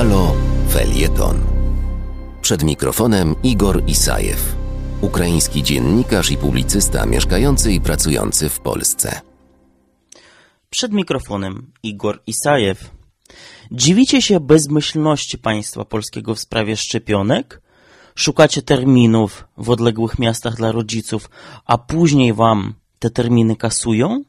Halo Felieton. Przed mikrofonem Igor Isajew, ukraiński dziennikarz i publicysta mieszkający i pracujący w Polsce. Przed mikrofonem Igor Isajew. Dziwicie się bezmyślności państwa polskiego w sprawie szczepionek? Szukacie terminów w odległych miastach dla rodziców, a później wam te terminy kasują?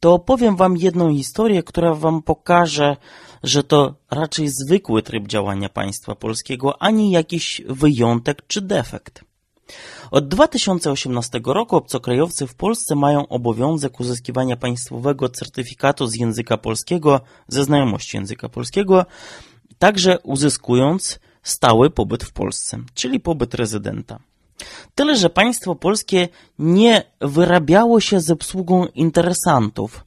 To opowiem wam jedną historię, która wam pokaże, że to raczej zwykły tryb działania państwa polskiego, a nie jakiś wyjątek czy defekt. Od 2018 roku obcokrajowcy w Polsce mają obowiązek uzyskiwania państwowego certyfikatu z języka polskiego, ze znajomości języka polskiego, także uzyskując stały pobyt w Polsce, czyli pobyt rezydenta. Tyle, że państwo polskie nie wyrabiało się z obsługą interesantów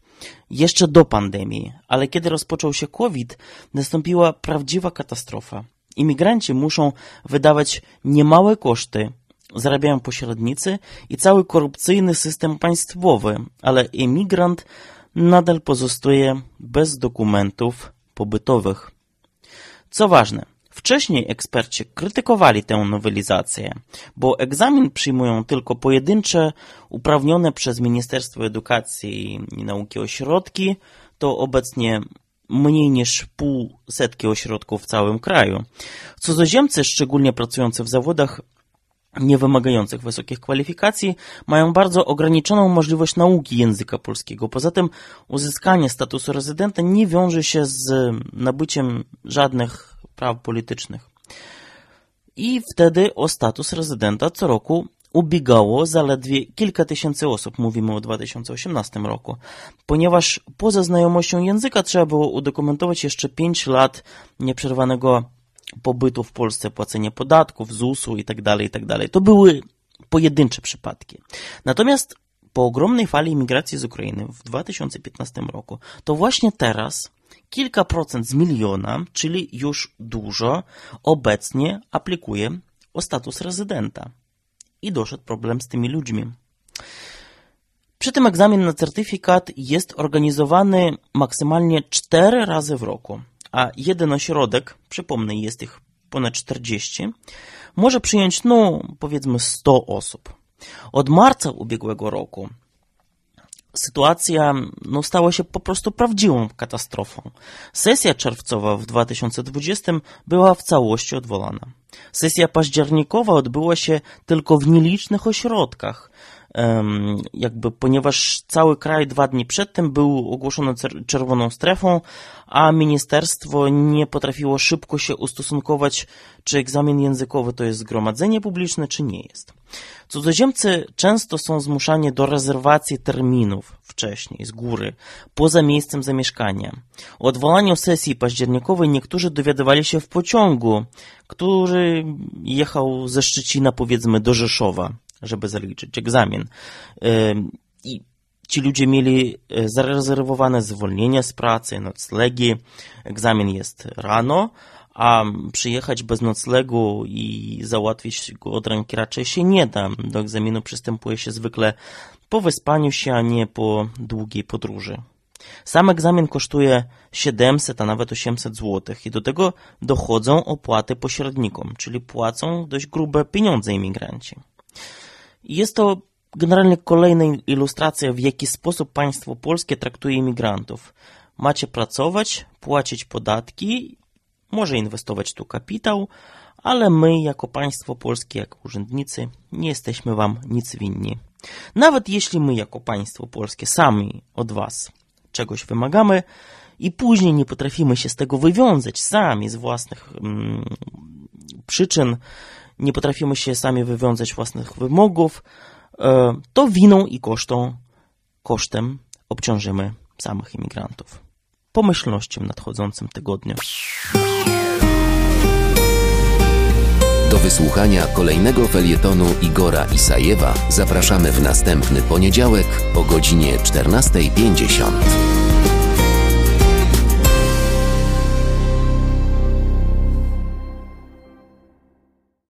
jeszcze do pandemii, ale kiedy rozpoczął się COVID, nastąpiła prawdziwa katastrofa. Imigranci muszą wydawać niemałe koszty, zarabiają pośrednicy i cały korupcyjny system państwowy, ale emigrant nadal pozostaje bez dokumentów pobytowych. Co ważne, Wcześniej eksperci krytykowali tę nowelizację, bo egzamin przyjmują tylko pojedyncze, uprawnione przez Ministerstwo Edukacji i Nauki ośrodki, to obecnie mniej niż pół setki ośrodków w całym kraju. Cudzoziemcy, szczególnie pracujący w zawodach nie wymagających wysokich kwalifikacji, mają bardzo ograniczoną możliwość nauki języka polskiego. Poza tym uzyskanie statusu rezydenta nie wiąże się z nabyciem żadnych praw politycznych. I wtedy o status rezydenta co roku ubiegało zaledwie kilka tysięcy osób, mówimy o 2018 roku, ponieważ poza znajomością języka trzeba było udokumentować jeszcze 5 lat nieprzerwanego pobytu w Polsce, płacenie podatków, ZUS-u tak. Tak to były pojedyncze przypadki. Natomiast po ogromnej fali imigracji z Ukrainy w 2015 roku, to właśnie teraz kilka procent z miliona, czyli już dużo, obecnie aplikuje o status rezydenta. I doszedł problem z tymi ludźmi. Przy tym egzamin na certyfikat jest organizowany maksymalnie 4 razy w roku, a jeden ośrodek, przypomnę, jest ich ponad 40, może przyjąć, no, powiedzmy 100 osób. Od marca ubiegłego roku sytuacja no, stała się po prostu prawdziwą katastrofą. Sesja czerwcowa w 2020 była w całości odwołana. Sesja październikowa odbyła się tylko w nielicznych ośrodkach, jakby ponieważ cały kraj dwa dni przedtem był ogłoszony czerwoną strefą, a ministerstwo nie potrafiło szybko się ustosunkować, czy egzamin językowy to jest zgromadzenie publiczne, czy nie jest. Cudzoziemcy często są zmuszani do rezerwacji terminów wcześniej, z góry, poza miejscem zamieszkania. O odwołaniu sesji październikowej niektórzy dowiadywali się w pociągu, który jechał ze Szczecina powiedzmy do Rzeszowa żeby zaliczyć egzamin. I ci ludzie mieli e, zarezerwowane zwolnienia z pracy, noclegi. Egzamin jest rano, a przyjechać bez noclegu i załatwić go od ręki raczej się nie da. Do egzaminu przystępuje się zwykle po wyspaniu się, a nie po długiej podróży. Sam egzamin kosztuje 700, a nawet 800 zł i do tego dochodzą opłaty pośrednikom, czyli płacą dość grube pieniądze imigranci. Jest to generalnie kolejna ilustracja, w jaki sposób państwo polskie traktuje imigrantów. Macie pracować, płacić podatki, może inwestować tu kapitał, ale my, jako państwo polskie, jako urzędnicy, nie jesteśmy wam nic winni. Nawet jeśli my, jako państwo polskie, sami od was czegoś wymagamy i później nie potrafimy się z tego wywiązać sami z własnych mm, przyczyn, nie potrafimy się sami wywiązać własnych wymogów, e, to winą i kosztą, kosztem obciążymy samych imigrantów. Pomyślnością w nadchodzącym tygodniu. Do wysłuchania kolejnego felietonu Igora Isajewa zapraszamy w następny poniedziałek o godzinie 14.50.